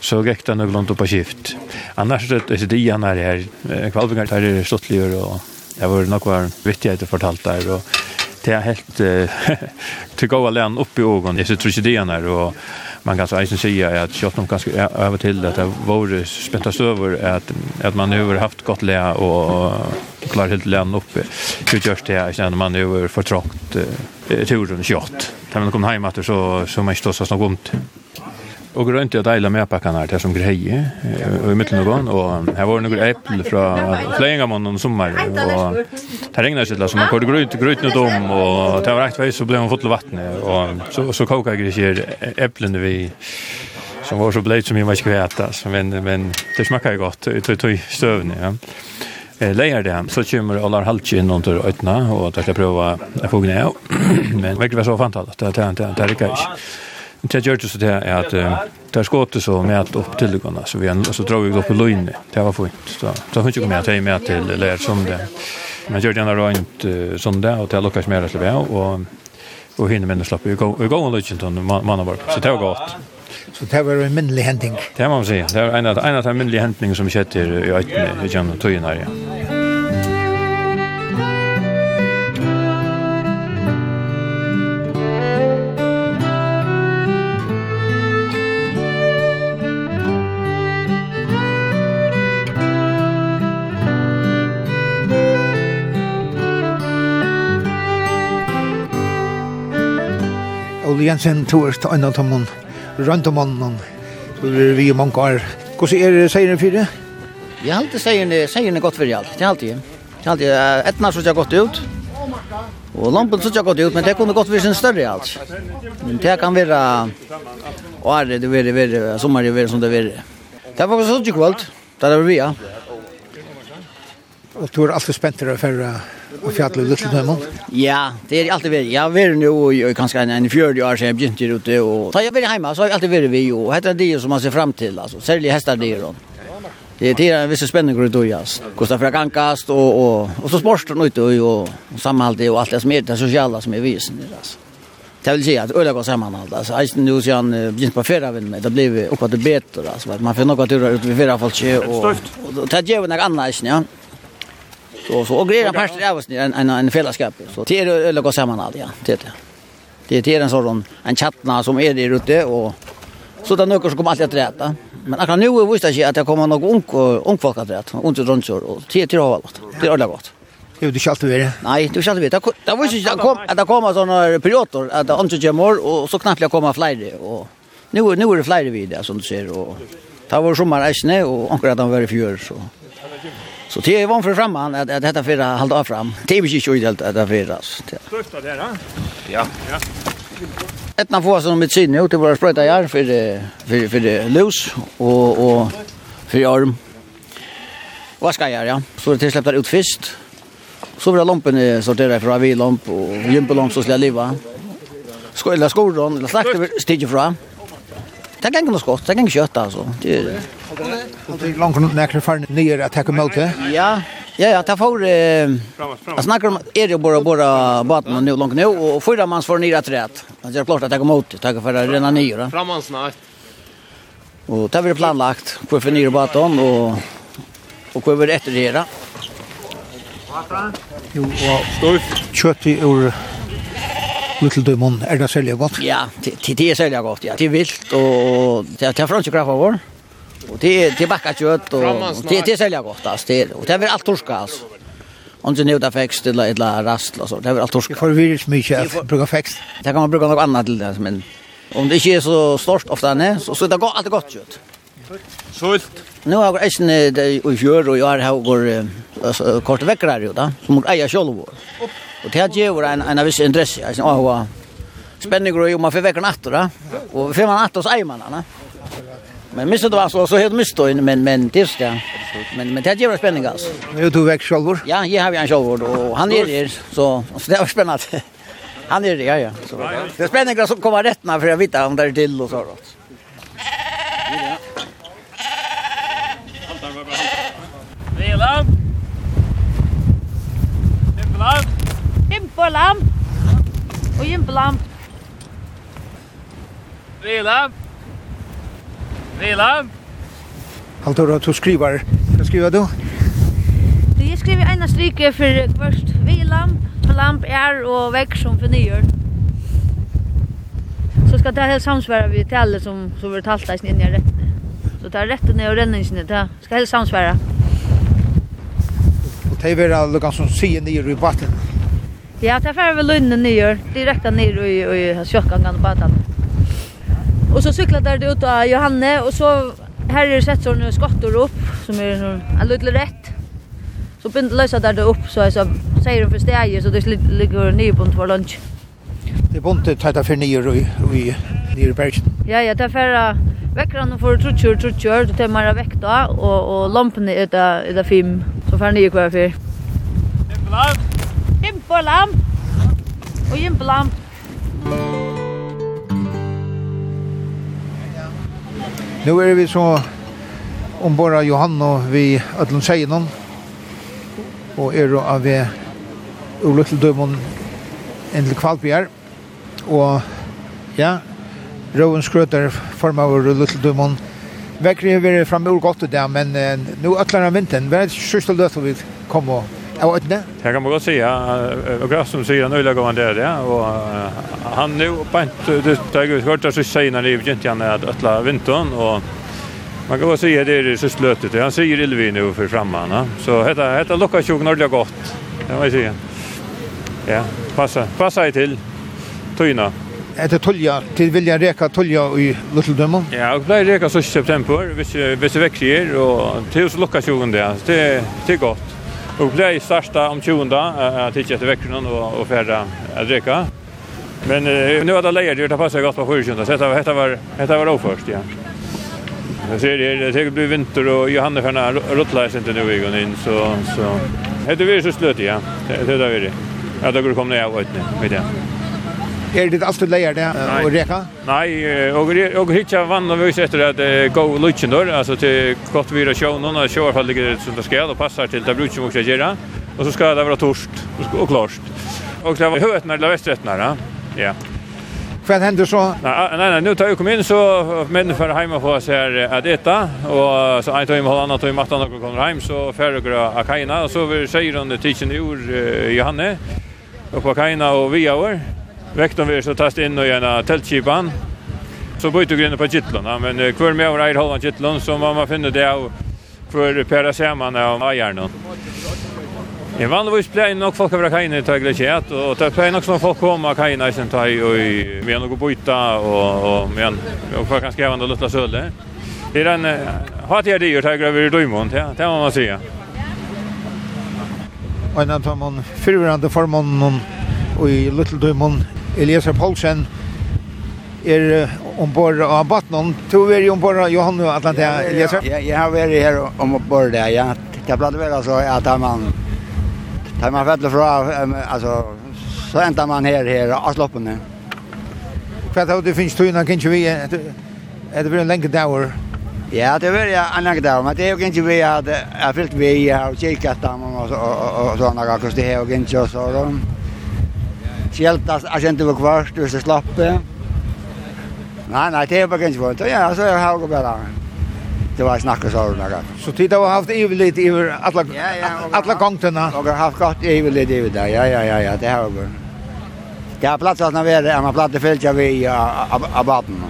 Så gick det nog långt på skift. Annars det är det gärna här kvalvingar där är stottligare och Det var noen viktigheter fortalt der, og det er helt uh, til gå alene opp i ågen. Jeg tror ikke det er der, og man kan eisen si at kjøtt om ganske över til at det var spentas over at, at man har haft gott le og klar helt lean oppe utgjørst det jeg kjenner man har fortrångt uh, turen kjøtt. Da man kom hjem etter så, så man ikke stås snakk om. Og grønt er deila med pakkene her, til som greie, og i midten og gån, og her var noen eple fra Fleiengamann om sommer, og det regnet sitt, så man kårde grøyt, grøyt noe dom, og det var rett vei, så ble man fått til vattnet, og så, så koka jeg ikke eplene vi, som var så bleit som jeg var ikke vet, men, men det smakar jo godt, det tog støvende, ja. Eh lejer det så kommer alla halvtje in under ötna och att jag prova jag få gnä men verkligen så fantastiskt att det inte det räcker inte Men det gjør det så det er at det er skåpte så med opp til det så vi så drar vi opp i løgnet. Det var fint. Så det finnes ikke med at jeg er med til lær som det. Men gjør det gjerne røynt som det, og det er lukkast mer til det, og og hinner minne slapp. Vi går og løgnet til mannen vår, så det var godt. Så det var en minnelig hending? Det må man si. Det var en av de minnelige hendingene som skjedde i øytene i gjennom tøyen her, ja. Ole Jensen tog oss til annan tommen, rundt om mannen. så blir vi mange år. Hvordan er det seieren det? Jeg har alltid seieren, seieren er godt for alt, det er alltid. Det er alltid, etna så jeg godt ut, og lampen så jeg godt ut, men det kunne godt være sin større alt. Men det kan være, året det være, være, sommer det være som det være. Det var faktisk så kvalt, det er vi ja. Og du er alltid spent til å føre Og fjallet i Lutsletheimen? Ja, det er alltid vært. Jeg har vært nå i kanskje en 40 år siden jeg begynte her ute. Og... Da jeg har vært hjemme, så har jeg alltid vært vi. Og dette er det som man ser frem til, altså. Særlig hester det er Det er är en viss spänning runt och jas. Kostar för kankast og, og, og så sporten ute og, og samhället og alt det som er det sociala som er visen det alltså. Det vill säga att öliga går sammanhåll alltså. Alltså nu så han blir på förra vän med det vi uppåt det bättre Altså, Man får något turer ut ved vid og, og, og, og det ger några annet, ja. Så så och grejer pastor där var en en en fällskap. Så det är öle går samman allt ja, det det. Det det är en sån en chattna som är där ute och så där några som kommer alltid att rätta. Men akkurat nu är jag att det kommer några ung ung folk att rätta, ung dronsor och det är har allt. Det är öle gott. Jo, du alltid vara. Nej, du skall vara. Det var ju så kom att det kommer såna perioder att det inte kommer och så knappt jag kommer flyger och nu nu är det flyger vi som du ser och Det var sommar eisne, og akkurat de han var i fjør, så Så det är vanför fram han att detta för att hålla fram. Det är ju inte helt att det för oss. Största där, va? Ja. Ja. Etna får som med sinne ut till våra spröta jär för för för det lus och och för arm. Vad ska jag göra? Så det släppte ut fisk. Så var lampen sorterad från vi lamp och gympelomp så skulle jag leva. Skola skolan, släckte vi stiger fram. Det kan gå skott, det kan köta alltså. Det är det. Och det är långt näkre för nere att ta emot det. Ja. Ja, ja, ta för Eh, jag snackar om är det bara bara baten nu långt nu och förra mans får nere att rätt. Det är klart att jag kommer ut, tack för att rena nere. Framman snart. Och det har vi planlagt, på för nere baten och, och hur vi rätt där. Jo, och kött i ur Little Demon, är det sälja gott? Ja, det, det er særlig godt, ja. Det är vilt, och det er franska kraft av vår. Og det, det er kött och det, det sälja gott, alltså. Det, och det är allt torska, alltså. Om du nu där fäxt eller eller rast och så. Det är väl allt torska. För vi är mycket att bruka fäxt. Det kan man bruka något annat till det men om det inte är så stort ofta nej så så det går alltid gott kött. Sult. Nu har jag sen det i fjör och jag har går alltså kort veckor ju då som mot eja själv. Och det här ger vår en en viss intresse. Alltså ja, spänning och ju man för veckor natt då. Och för man natt oss så. Men missat det var så så helt mist men men det ja. Men men det här ger spänning alltså. Nu du väck själv. Ja, jag har ju en själv och han är det så så det var spännande. Han är det ja ja. Så det är spännande att komma rätt när för jag vet om det är till och så då. Jimbalam. Jimbalam. Og Jimbalam. Rilam. Rilam. Altora, du skriver. Vad skriver du? Jeg skriver ena stryke för först Vilam, Lamp är och väck som för nyår. Så ska det helt samsvara vi till alla som, som vi talta i sin inn. Så det er ner og renningsene, det skal helt samsvære. Det är väl lukkan som säger nere i vatten. Ja, det är väl lunnen nyår, direkt ner i, i kjökkangan och badan. Och så cyklar där det ut av Johanne och så här är sett sådana skottor upp som är en liten rätt. Så bind lösa där det upp så så säger de för stäjer så det ligger ny på för lunch. Det bonte tajta för nere i, i ner i bergen. Ja, ja, det är för Vekran för trutjur, trutjur, det er mer vekta, och och lamporna är det, är det fem Og fer nye kvar fyr. Jimbolam. Jimbolam. Og jimbolam. Nu er vi så ombord av Johan og vi ætlun seinon. Og er jo av vi ulykkeldømon en til Kvalbjerg. Og ja, Røven skrøter form av ulykkeldømon. Og Vekkri har vært framur godt i dag, men uh, nå øtler han vinteren. Hva er det sørste løtet vi kom kommer av øtene? Det kan man godt si, ja. Og som sier han øyla gav han der, ja. Og han nå, bant, det har jeg så av sørste seina liv, gint han at øtla vinteren, og Man kan godt si at det er det sørste løtet. Han sier Ilvi nå for framme, ja. Så dette, dette lukker ikke ordentlig godt. Det må jeg si. Ja, passa, passa i til. Tøyna etter tolja, til vilja reka tolja i Lutteldømmen? Ja, og blei reka 1. september, hvis, hvis det vekker gir, og til oss lukka 20. Det, det er godt. Og blei starta om 20. at ikke etter vekkeren og, og færre at reka. Men uh, nu var det lejer, det passar gott på 4. Så detta var, detta var, detta var oförst, ja. Jag ser det, det blir vinter och Johanne Färna ruttlar inte nu igen in, så... så. Det är så slöt, ja. Det är det vi. Ja, då går det komma ner av med det. jag. Er det alltid du leier det og reka? Nei, og og hitja vann og vis etter at gå lutchen der, altså til godt vira sjón og sjó i fall ligger som det skal og passar til det brukar också göra. Og så skal det være torst og klarst. Og det var høtna eller vestretna, ja. Vad händer så? Nej nej nej, nu tar jag kom in så män för hemma på så här att äta och så en timme halva timme mattan och kommer hem så färdigra akaina och så vi säger under tiden ur Johanne och på akaina och vi år Vekten vi så tast inn og gjennom teltkipan. Så bytte vi på kittlene, men hver med over eier halvan kittlene, så man finner det och för pæra samman av eierne. Jeg vanligvis pleier nok folk over kajene til Glesiet, og det pleier nok som folk kommer kaina i sin tøy, og vi har noe bytta, og vi har kanskje hevende luttla søle. Det er en hatig jeg dyr ta grøver i døymont, ja, det må man sige. Og en av dem, fyrverande formannen, og i Little Døymont, Elias Paulsen er ombord av Batnon. To er jo ombord av Johan og Atlantia, Elias? Ja, jeg har vært her ombord der, ja. Det ble vel altså at man, tar man fattelig fra, altså, så endte man her, her, avsloppene. Hva er det du finnes togene, kan vi, er det vel en lenge dager? Ja, det var jag en lång dag, men det är ju inte vi hade, jag fyllt vi har kikat dem och sådana saker, det är ju inte så då. Kjeltas, jeg kjente på kvart, hvis jeg slapp det. Nei, nei, det er bare kanskje vondt. Ja, så er jeg bare Det var snakket så ordentlig. Så tid har haft ivelit iver alla, ja, ja, alla gongtene? Og har haft godt ivelit iver der, ja, ja, ja, ja, det har vi bare. Det har platsat när vi är, man plattar fältja vi av baden.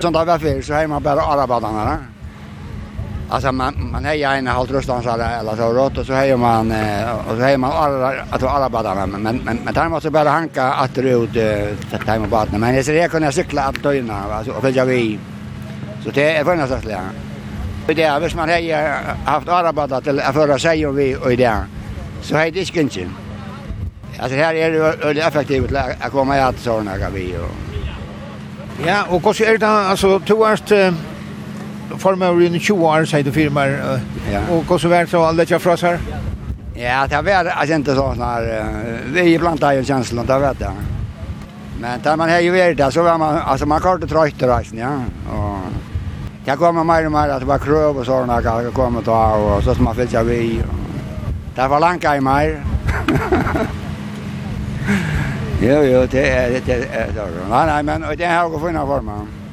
Sånt har vi färg så har man bara arabadarna. Ja. Alltså man man hejar en halv röstansare eller så rått och så hejar man och så hejar man alla att alla badarna men men men där måste bara hanka att det ut det ta badarna men det jag kunna cykla att döna alltså och följa vi så det är för nästa så Det är hvis man har haft alla till att förra sig och vi och i det. Så är det inte. Alltså här är det väldigt effektivt att komma i att såna grejer. Ja, och hur är det alltså tvåast formar i 20 år, sier du firmar, och hva så vært så alla jag frasar. Ja, det var inte så när uh, vi blant deg og känslan det vet jag. Men där man har ju varit där så var man, alltså man klarte trøyt til reisen, ja. Och jag kommer mer och mer, att det var krøv og sånn, jeg kom og ta, och så som man fyllt vi. Det var langt i mer. Jo, jo, det är det. är så. Nej nej men det har jeg funnet for meg.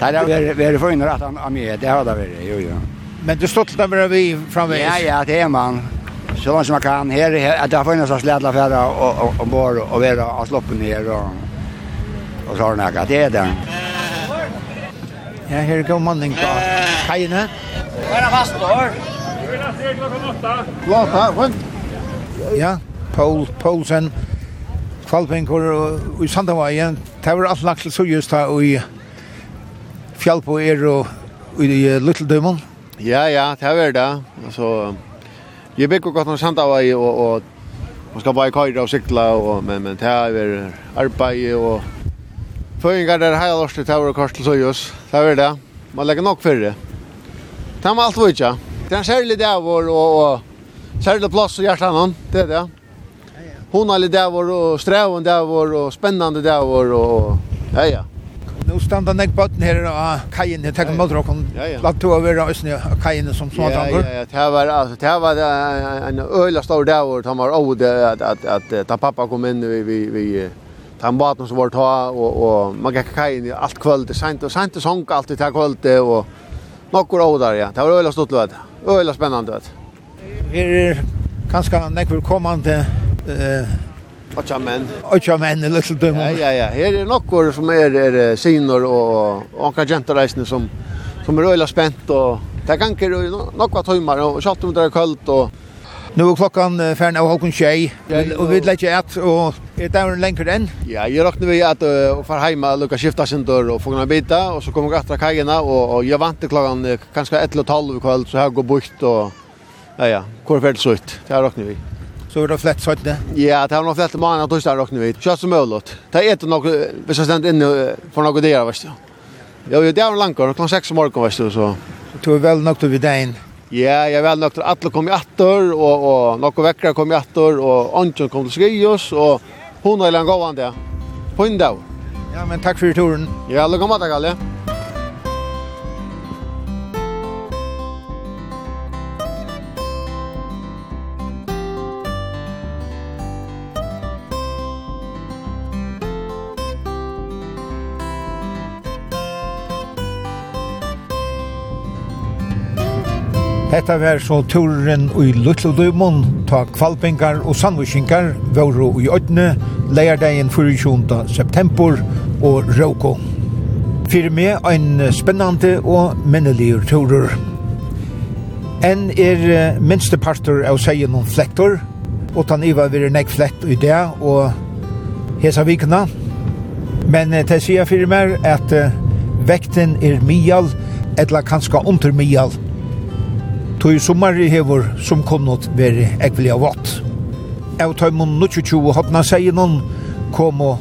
Nej, det är det är för innan att han med det har det varit. Jo jo. Men du stolt över vi framväg. Ja ja, det är man. Så långt som man kan här att det finns så slädla färra och och bara och vara och sloppa ner och och så har några det är det. Ja, här går man på. då. Kajne. Var det fast då? Lata, vad? Ja, Paul Paulsen. Kvalpenkur og i Sandavaien. Det var alt lagt til så just her i Fjallbo er og i Little Dømon? Ja, ja, det er det. Altså, jeg bygger godt noen sant av og, og man skal bare køyre og sykla, og, men, men det er arbeid og Føringar der heil årste til å kors til Det er det. Man legger nok for det. Det er alt vøytja. Det er en særlig dævor og, og særlig plass og hjertan han. Det er det. Hon er litt dævor og streven dævor og spennende dævor og ja, ja nu standa nek botten her av kajen, jeg tenker mot råkken, latt to over østene kajen som små tanker. Ja, ja, det var, altså, det var en øyla stor dag, og han var ovde at, at, at, ta pappa kom inn, vi, vi, vi, han baten som var ta, og, og man gikk kajen alt kvöld, sent, og sent sång alt i ta kvöld, og nokkur ovdar, ja, det var øyla stort, vet, øyla spennande, vet. Her er kanskje nekver kommande, eh, Åtta menn. Åtta menn i Luxemburg. Ja, ja, ja. Her er nokkur som er, er sinor og anka jentareisene som, som er øyla spent og det kan ikke nokva tøymar og kjalt om det er kølt og Nu er klokkan fern av halkun tjei, og vi lekkje et, og er det en lenger enn? Ja, jeg råkner vi at å fara heima, lukka skifta sin dør og fungna bita, og så kommer vi atra kajena, og, og jeg vant til klokkan kanskje 11 og 12 kvöld, så her går bukt, og ja, ja, kvar hvor så ut, det råkner vi så är det flett så inte. Ja, det har nog flett man att torsdag rocknar vi. Kör som möjligt. Det är inte något hvis ska ständ inne för något där vet du. Jo, det är en lång kvar, klockan 6 på morgonen vet du så. Du är väl nog vid dagen. Ja, jeg er vel jag väl nog att alla kommer åter og, och några veckor kommer åter och Anton kommer till Skijos och hon har långt gåvan där. På en dag. Ja, men takk for turen. Ja, lugnt med dig alla. Hetta var så turen i Lutlodøymon, ta kvalpingar og sandvishingar, våro i Ødne, leierdegin 24. september og Råko. Fyrir meg ein spennande og minneligur turer. En er minste parter av seien om flektor, og tan iva vir nek flekt i det, og hesa vikna. Men til sier fyrir meg at vekten er mial, etla kanska under mial, Tog i hevor som kom nåt veri ekvelig av vatt. Av tøymon 22 hodna seinon kom og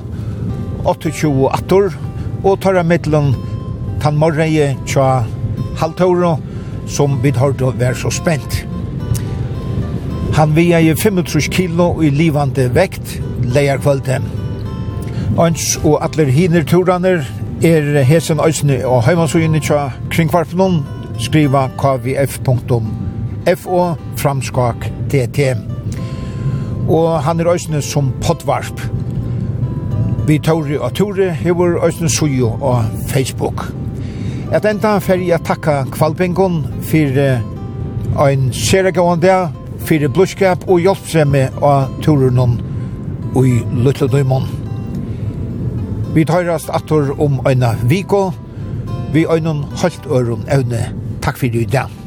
28 attor og tarra mittlan tan morreie tja halvtåra som vid hørte vært så spent. Han via i 35 kilo i livande vekt leier kvalitet. Ans og atler hiner turaner er hesen øysene og heimansugene tja kringkvarpnån skriva kvf.fo framskak tt. Og han er òsne som potvarp. Vi tåri og tåri hever òsne sujo og Facebook. Et enda fer jeg takka Kvalpengon for ein seregående dag, for bluskap og hjelpsemme av turen og i luttledøymon. Vi tar rast atur om eina viko, vi øynun holdt øron evne Takk for i dag.